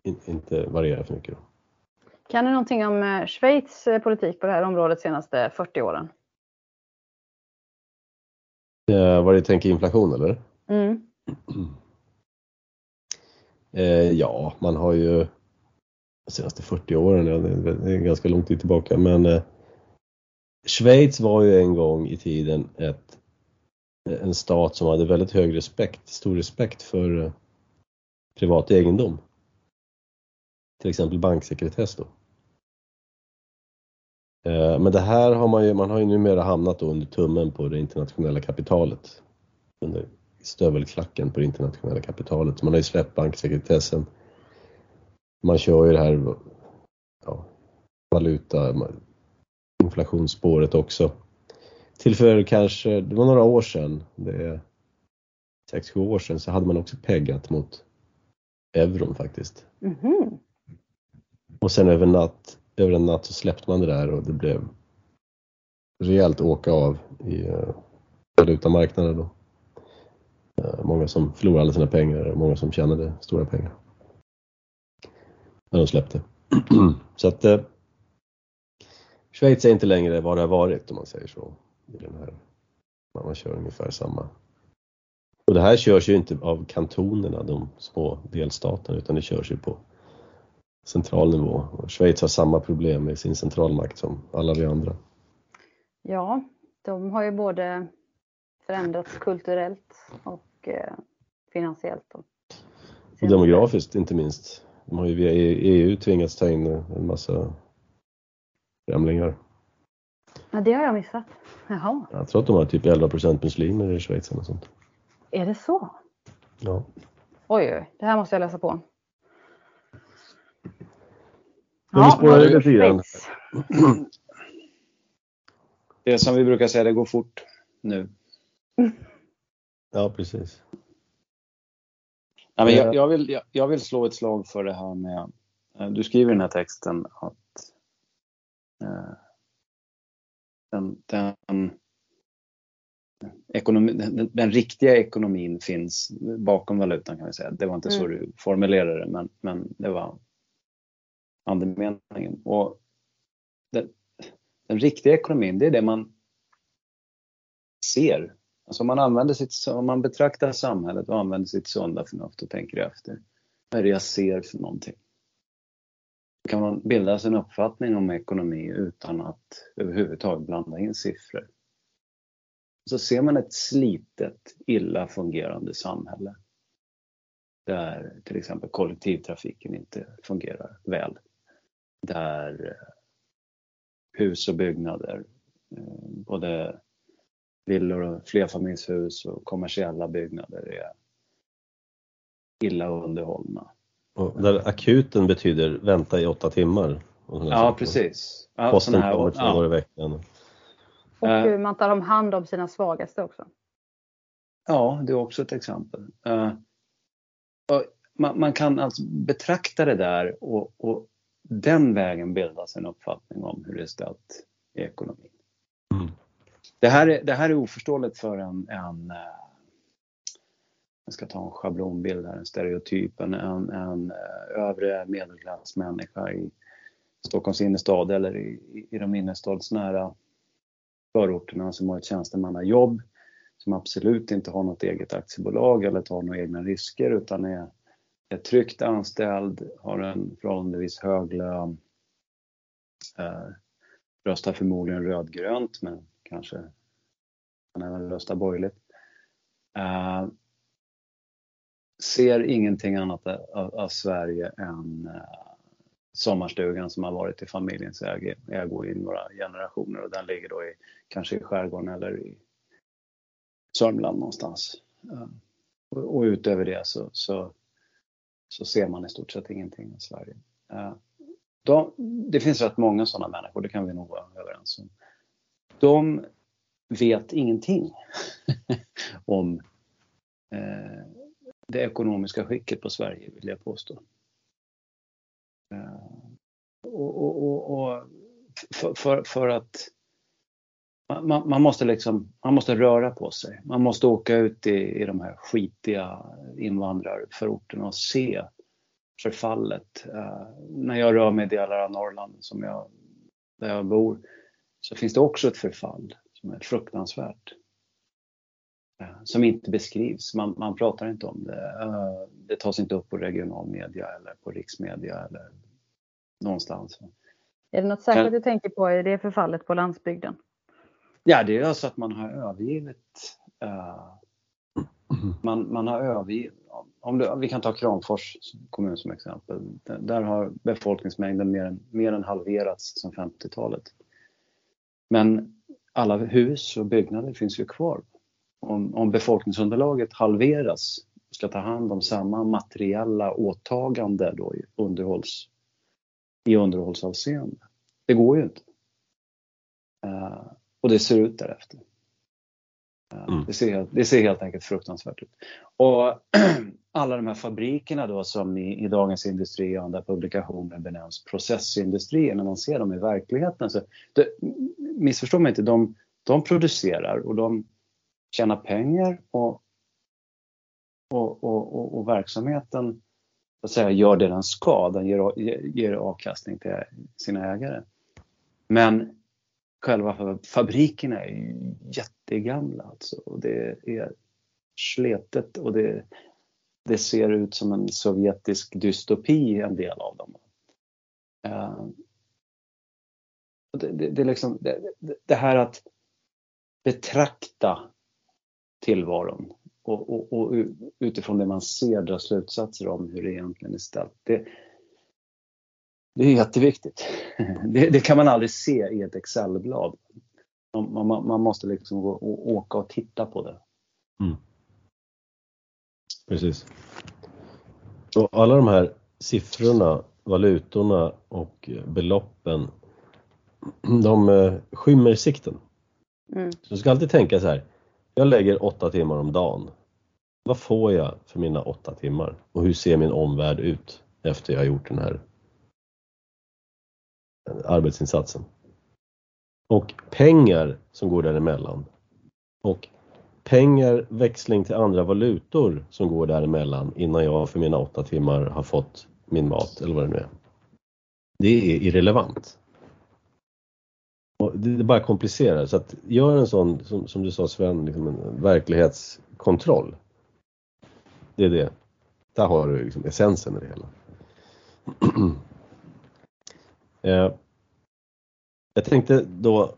in, inte varierar för mycket. Kan du någonting om eh, Schweiz eh, politik på det här området de senaste 40 åren? Eh, vad du tänker inflation eller? Mm. Eh, ja, man har ju de senaste 40 åren, ja, det är ganska lång tid tillbaka, men eh, Schweiz var ju en gång i tiden ett, en stat som hade väldigt hög respekt, stor respekt för eh, privat egendom. Till exempel banksekretess då. Eh, men det här har man ju, man har ju numera hamnat under tummen på det internationella kapitalet. Under stövelklacken på det internationella kapitalet. Man har ju släppt banksekretessen. Man kör ju det här ja, valuta, inflationsspåret också. Till för kanske, det var några år sedan, det är 6-7 år sedan, så hade man också peggat mot euron faktiskt. Mm -hmm. Och sen över, natt, över en natt så släppte man det där och det blev rejält åka av i eh, valutamarknaden då. Eh, många som förlorade alla sina pengar och många som tjänade stora pengar. När de släppte. så att eh, Schweiz är inte längre vad det har varit om man säger så. I den här, man kör ungefär samma. Och det här körs ju inte av kantonerna, de små delstaterna, utan det körs ju på central nivå. Och Schweiz har samma problem med sin centralmakt som alla vi andra. Ja, de har ju både förändrats kulturellt och eh, finansiellt. Och, och demografiskt inte minst. De har ju via EU tvingats ta in en massa främlingar. Ja, det har jag missat. Jaha. Jag tror att de har typ 11 muslimer i Schweiz eller sånt. Är det så? Ja. Oj, oj, det här måste jag läsa på. Men vi spårar lite grann. Det är som vi brukar säga, det går fort nu. Ja, precis. Ja, men jag, jag, vill, jag, jag, vill slå ett slag för det här med, eh, du skriver i den här texten att Eh, den, den, ekonomi, den, den, riktiga ekonomin finns bakom valutan kan vi säga. Det var inte mm. så du formulerade det men, men det var andemeningen. Och den, den riktiga ekonomin det är det man ser. Alltså om man, använder sitt, om man betraktar samhället och använder sitt sunda förnuft och tänker efter. Vad är det jag ser för någonting? kan man bilda sig en uppfattning om ekonomi utan att överhuvudtaget blanda in siffror. Så ser man ett slitet, illa fungerande samhälle där till exempel kollektivtrafiken inte fungerar väl. Där eh, hus och byggnader, eh, både villor och flerfamiljshus och kommersiella byggnader är illa underhållna. Och där akuten betyder vänta i åtta timmar. Ja, precis. Ja, Posten här, kommer två ja. år i veckan. Och hur man tar hand om sina svagaste också. Ja, det är också ett exempel. Man, man, kan alltså betrakta det där och, och, den vägen bilda sig en uppfattning om hur det är ställt i ekonomin. Mm. Det, här är, det här är oförståeligt för en, en uh, jag ska ta en schablonbild här, en stereotyp, en, en, en eh, övre medelklassmänniska i Stockholms innerstad eller i, i de innerstadsnära förorterna som har ett tjänstemannajobb, som absolut inte har något eget aktiebolag eller tar några egna risker utan är, är tryggt anställd, har en förhållandevis hög lön, eh, röstar förmodligen rödgrönt men kanske kan även rösta borgerligt. Eh, ser ingenting annat av, av Sverige än eh, sommarstugan som har varit i familjens ägo, i några generationer och den ligger då i, kanske i skärgården eller i Sörmland någonstans. Eh, och, och utöver det så, så, så, ser man i stort sett ingenting i Sverige. Eh, de, det finns rätt många sådana människor, det kan vi nog vara överens om. De vet ingenting om eh, det ekonomiska skicket på Sverige vill jag påstå. Eh, och, och, och för, för, för, att man, man, måste liksom, man måste röra på sig. Man måste åka ut i, i de här skitiga invandrarförorterna och se förfallet. Uh, när jag rör mig i delar av Norrland som jag, där jag bor så finns det också ett förfall som är fruktansvärt. Uh, som inte beskrivs, man, man pratar inte om det. Uh, det tas inte upp på regional media eller på riksmedia eller någonstans. Är det något särskilt du tänker på i det förfallet på landsbygden? Ja, det är alltså att man har övergivit man, man har övergivit om du, vi kan ta Kramfors kommun som exempel. Där har befolkningsmängden mer än, mer än halverats sedan 50-talet. Men alla hus och byggnader finns ju kvar. Om, om befolkningsunderlaget halveras och ska ta hand om samma materiella åtagande då i, underhålls, i underhållsavseende. Det går ju inte. Uh, och det ser ut därefter. Mm. Det, ser, det ser helt enkelt fruktansvärt ut. Och alla de här fabrikerna då som i, i Dagens Industri och andra publikationer benämns processindustrier, när man ser dem i verkligheten så det, missförstå mig inte, de, de producerar och de tjänar pengar och, och, och, och, och verksamheten så att säga, gör det den ska, den ger, ger avkastning till sina ägare. Men själva fabrikerna är ju jättegamla alltså. Och det är sletet och det, det ser ut som en sovjetisk dystopi en del av dem. Eh, det, det, det, liksom, det, det, här att betrakta tillvaron och, och, och, utifrån det man ser dra slutsatser om hur det egentligen är ställt. Det, det är jätteviktigt. Det, det, kan man aldrig se i ett Excelblad. Man, man, man måste liksom gå och åka och titta på det. Mm. Precis. Och alla de här siffrorna, valutorna och beloppen, de eh, skymmer sikten. Mm. Så du ska alltid tänka så här, jag lägger åtta timmar om dagen. Vad får jag för mina åtta timmar? Och hur ser min omvärld ut efter jag har gjort den här arbetsinsatsen. Och pengar som går däremellan. Och pengar, växling till andra valutor som går däremellan innan jag för mina åtta timmar har fått min mat eller vad det nu är. Det är irrelevant. Och det är bara komplicerat så att gör en sån, som, som du sa Sven, liksom en verklighetskontroll. Det är det. Där har du liksom essensen i det hela. Eh, jag tänkte då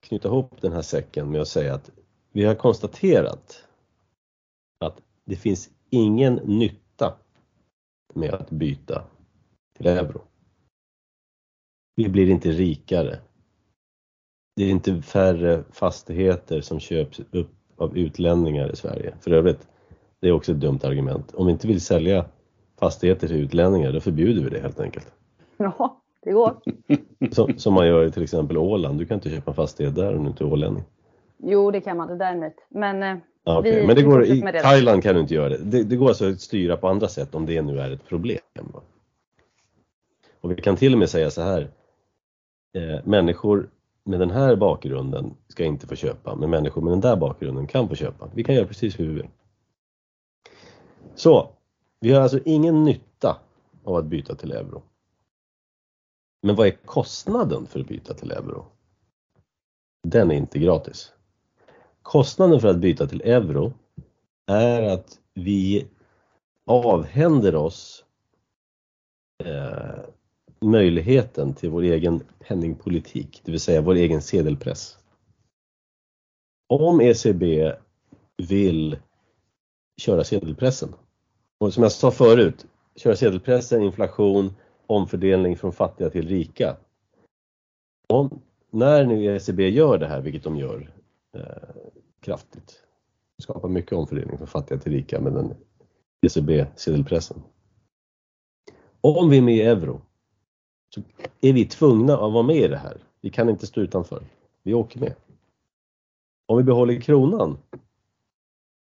knyta ihop den här säcken med att säga att vi har konstaterat att det finns ingen nytta med att byta till euro. Vi blir inte rikare. Det är inte färre fastigheter som köps upp av utlänningar i Sverige. För övrigt, det är också ett dumt argument. Om vi inte vill sälja fastigheter till utlänningar, då förbjuder vi det helt enkelt. Ja, det går. Som, som man gör i till exempel Åland. Du kan inte köpa en fastighet där om du inte är ålänning. Jo, det kan man det däremot. Men, eh, okay. vi, Men det går, i Thailand kan du inte göra det. det. det. går alltså att styra på andra sätt om det nu är ett problem. Och vi kan till och med säga så här. Eh, människor med den här bakgrunden ska inte få köpa, men människor med den där bakgrunden kan få köpa. Vi kan göra precis hur vi vill. Så, vi har alltså ingen nytta av att byta till euro. Men vad är kostnaden för att byta till euro? Den är inte gratis. Kostnaden för att byta till euro är att vi avhänder oss eh, möjligheten till vår egen penningpolitik, det vill säga vår egen sedelpress. Om ECB vill köra sedelpressen, och som jag sa förut, köra sedelpressen, inflation, omfördelning från fattiga till rika. Om, när nu ECB gör det här, vilket de gör eh, kraftigt, skapar mycket omfördelning från fattiga till rika med den ECB-sedelpressen. Om vi är med i euro så är vi tvungna att vara med i det här. Vi kan inte stå utanför. Vi åker med. Om vi behåller kronan,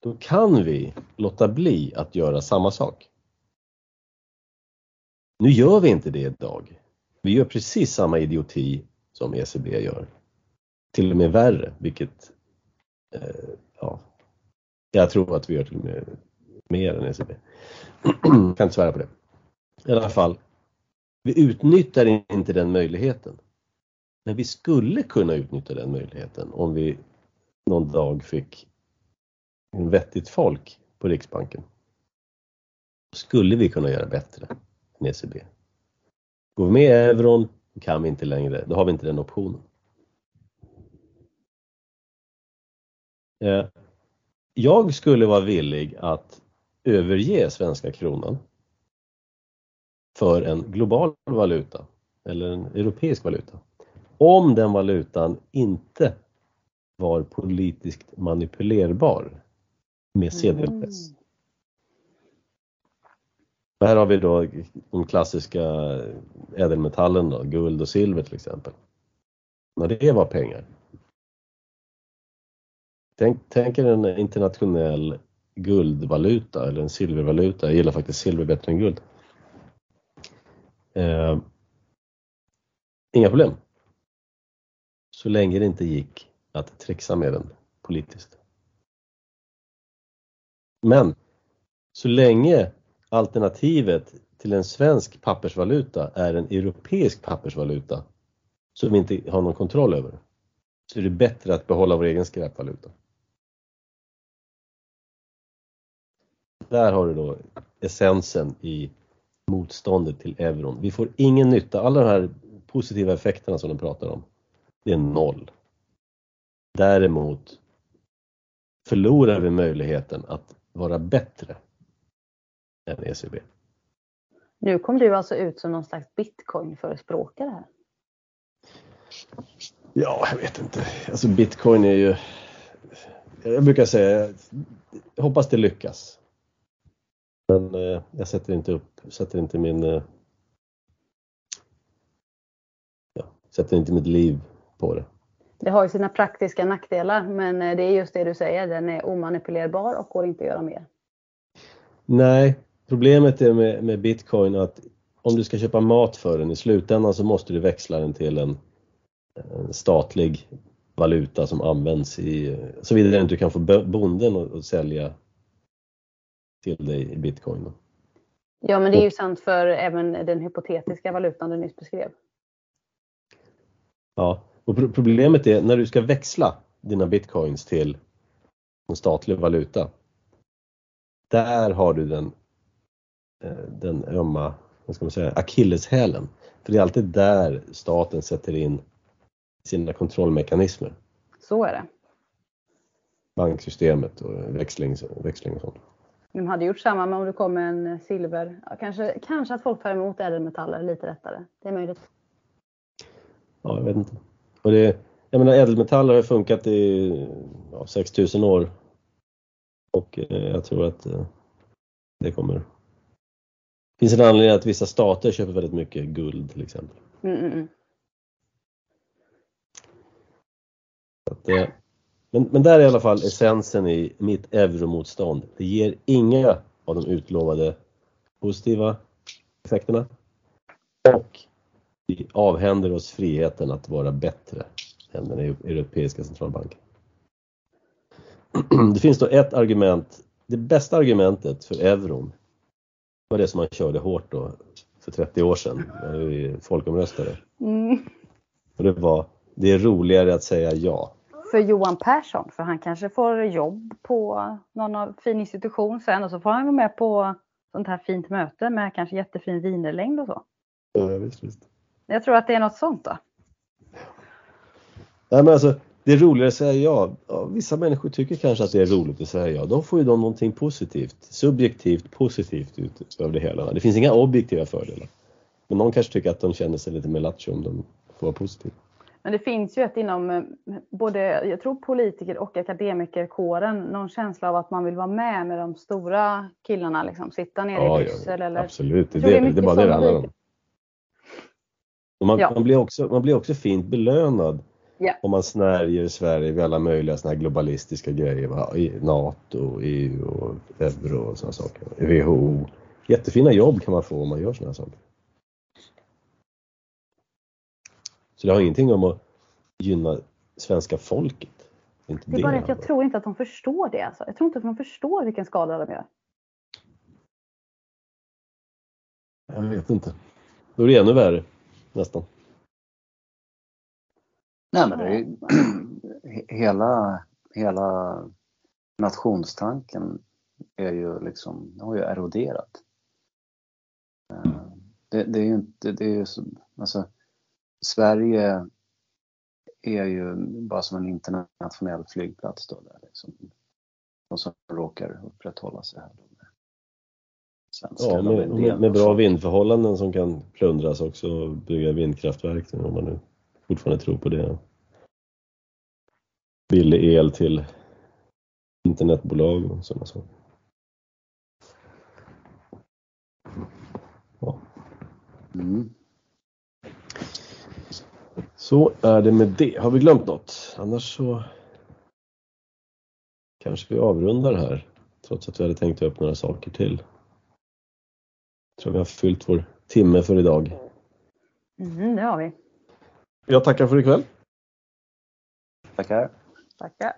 då kan vi låta bli att göra samma sak. Nu gör vi inte det idag. Vi gör precis samma idioti som ECB gör. Till och med värre, vilket eh, ja, jag tror att vi gör till och med mer än ECB. kan inte svära på det. I alla fall, vi utnyttjar inte den möjligheten. Men vi skulle kunna utnyttja den möjligheten om vi någon dag fick en vettigt folk på Riksbanken. Skulle vi kunna göra bättre än ECB. Går vi med i euron kan vi inte längre, då har vi inte den optionen. Eh, jag skulle vara villig att överge svenska kronan för en global valuta eller en europeisk valuta. Om den valutan inte var politiskt manipulerbar med sedelpress. Mm. Här har vi då de klassiska ädelmetallerna, guld och silver till exempel. När det var pengar. Tänk, tänk er en internationell guldvaluta eller en silvervaluta. Jag gillar faktiskt silver bättre än guld. Eh, inga problem. Så länge det inte gick att trixa med den politiskt. Men så länge alternativet till en svensk pappersvaluta är en europeisk pappersvaluta som vi inte har någon kontroll över så är det bättre att behålla vår egen skräpvaluta. Där har du då essensen i motståndet till euron. Vi får ingen nytta, alla de här positiva effekterna som de pratar om, det är noll. Däremot förlorar vi möjligheten att vara bättre än ECB. Nu kom du alltså ut som någon slags bitcoin-förespråkare här. Ja, jag vet inte. Alltså bitcoin är ju... Jag brukar säga, jag hoppas det lyckas. Men eh, jag sätter inte upp, sätter inte min... Eh, ja, sätter inte mitt liv på det. Det har ju sina praktiska nackdelar, men eh, det är just det du säger, den är omanipulerbar och går inte att göra mer. Nej, problemet är med, med bitcoin att om du ska köpa mat för den i slutändan så måste du växla den till en, en statlig valuta som används i, såvida du kan få bonden att sälja till dig i bitcoin. Ja, men det är ju sant för även den hypotetiska valutan du nyss beskrev. Ja, och problemet är när du ska växla dina bitcoins till en statlig valuta. Där har du den, den ömma, vad ska man säga, akilleshälen. För det är alltid där staten sätter in sina kontrollmekanismer. Så är det. Banksystemet och växling, växling och sånt. De hade gjort samma med om det kom en silver. Ja, kanske, kanske att folk tar emot ädelmetaller lite lättare. Det är möjligt. Ja, jag vet inte. Och det, jag menar ädelmetaller har funkat i ja, 6000 år. Och eh, jag tror att eh, det kommer... Finns en anledning att vissa stater köper väldigt mycket guld till exempel. Mm, mm, mm. Att, eh, men, men där är i alla fall essensen i mitt euromotstånd. Det ger inga av de utlovade positiva effekterna och vi avhänder oss friheten att vara bättre än den Europeiska centralbanken. Det finns då ett argument, det bästa argumentet för euron var det som man körde hårt då för 30 år sedan när vi folkomröstade. Mm. Och det var, det är roligare att säga ja för Johan Persson, för han kanske får jobb på någon fin institution sen och så får han vara med på sånt här fint möte med kanske jättefin vinerlängd och så. Ja, visst, visst. Jag tror att det är något sånt då. Nej, men alltså, det är roligare att säga ja. ja. Vissa människor tycker kanske att det är roligt att säga ja. Då får ju de någonting positivt, subjektivt positivt ut av det hela. Det finns inga objektiva fördelar. Men någon kanske tycker att de känner sig lite mer lattjo om de får vara positiva. Men det finns ju ett inom eh, både, jag tror politiker och akademikerkåren, någon känsla av att man vill vara med med de stora killarna, liksom, sitta nere ja, i Bryssel. Ja, eller, absolut, det, det, det är bara det det handlar om. Man, ja. man, blir också, man blir också fint belönad ja. om man snärjer Sverige vid alla möjliga såna här globalistiska grejer. Va? I NATO, EU, och euro och sådana saker. WHO. Jättefina jobb kan man få om man gör sådana saker. Så det har ingenting om att gynna svenska folket. Det är, det är bara att jag tror inte att de förstår det. Alltså. Jag tror inte att de förstår vilken skada de gör. Jag vet inte. Då är det ännu värre, nästan. Nej, men det är hela, hela nationstanken är ju liksom, har ju eroderat. Eh, det, det är ju inte, det är ju så, alltså Sverige är ju bara som en internationell flygplats då där liksom. De som råkar upprätthålla sig här. Ja, med, med, med, bra vindförhållanden som kan plundras också, bygga vindkraftverk om man nu fortfarande tror på det. Billig el till internetbolag och sådana saker. Ja. Mm. Så är det med det. Har vi glömt något? Annars så kanske vi avrundar här trots att vi hade tänkt ta upp några saker till. Jag tror vi har fyllt vår timme för idag. Mm, det har vi. Jag tackar för ikväll. Tackar. Tackar.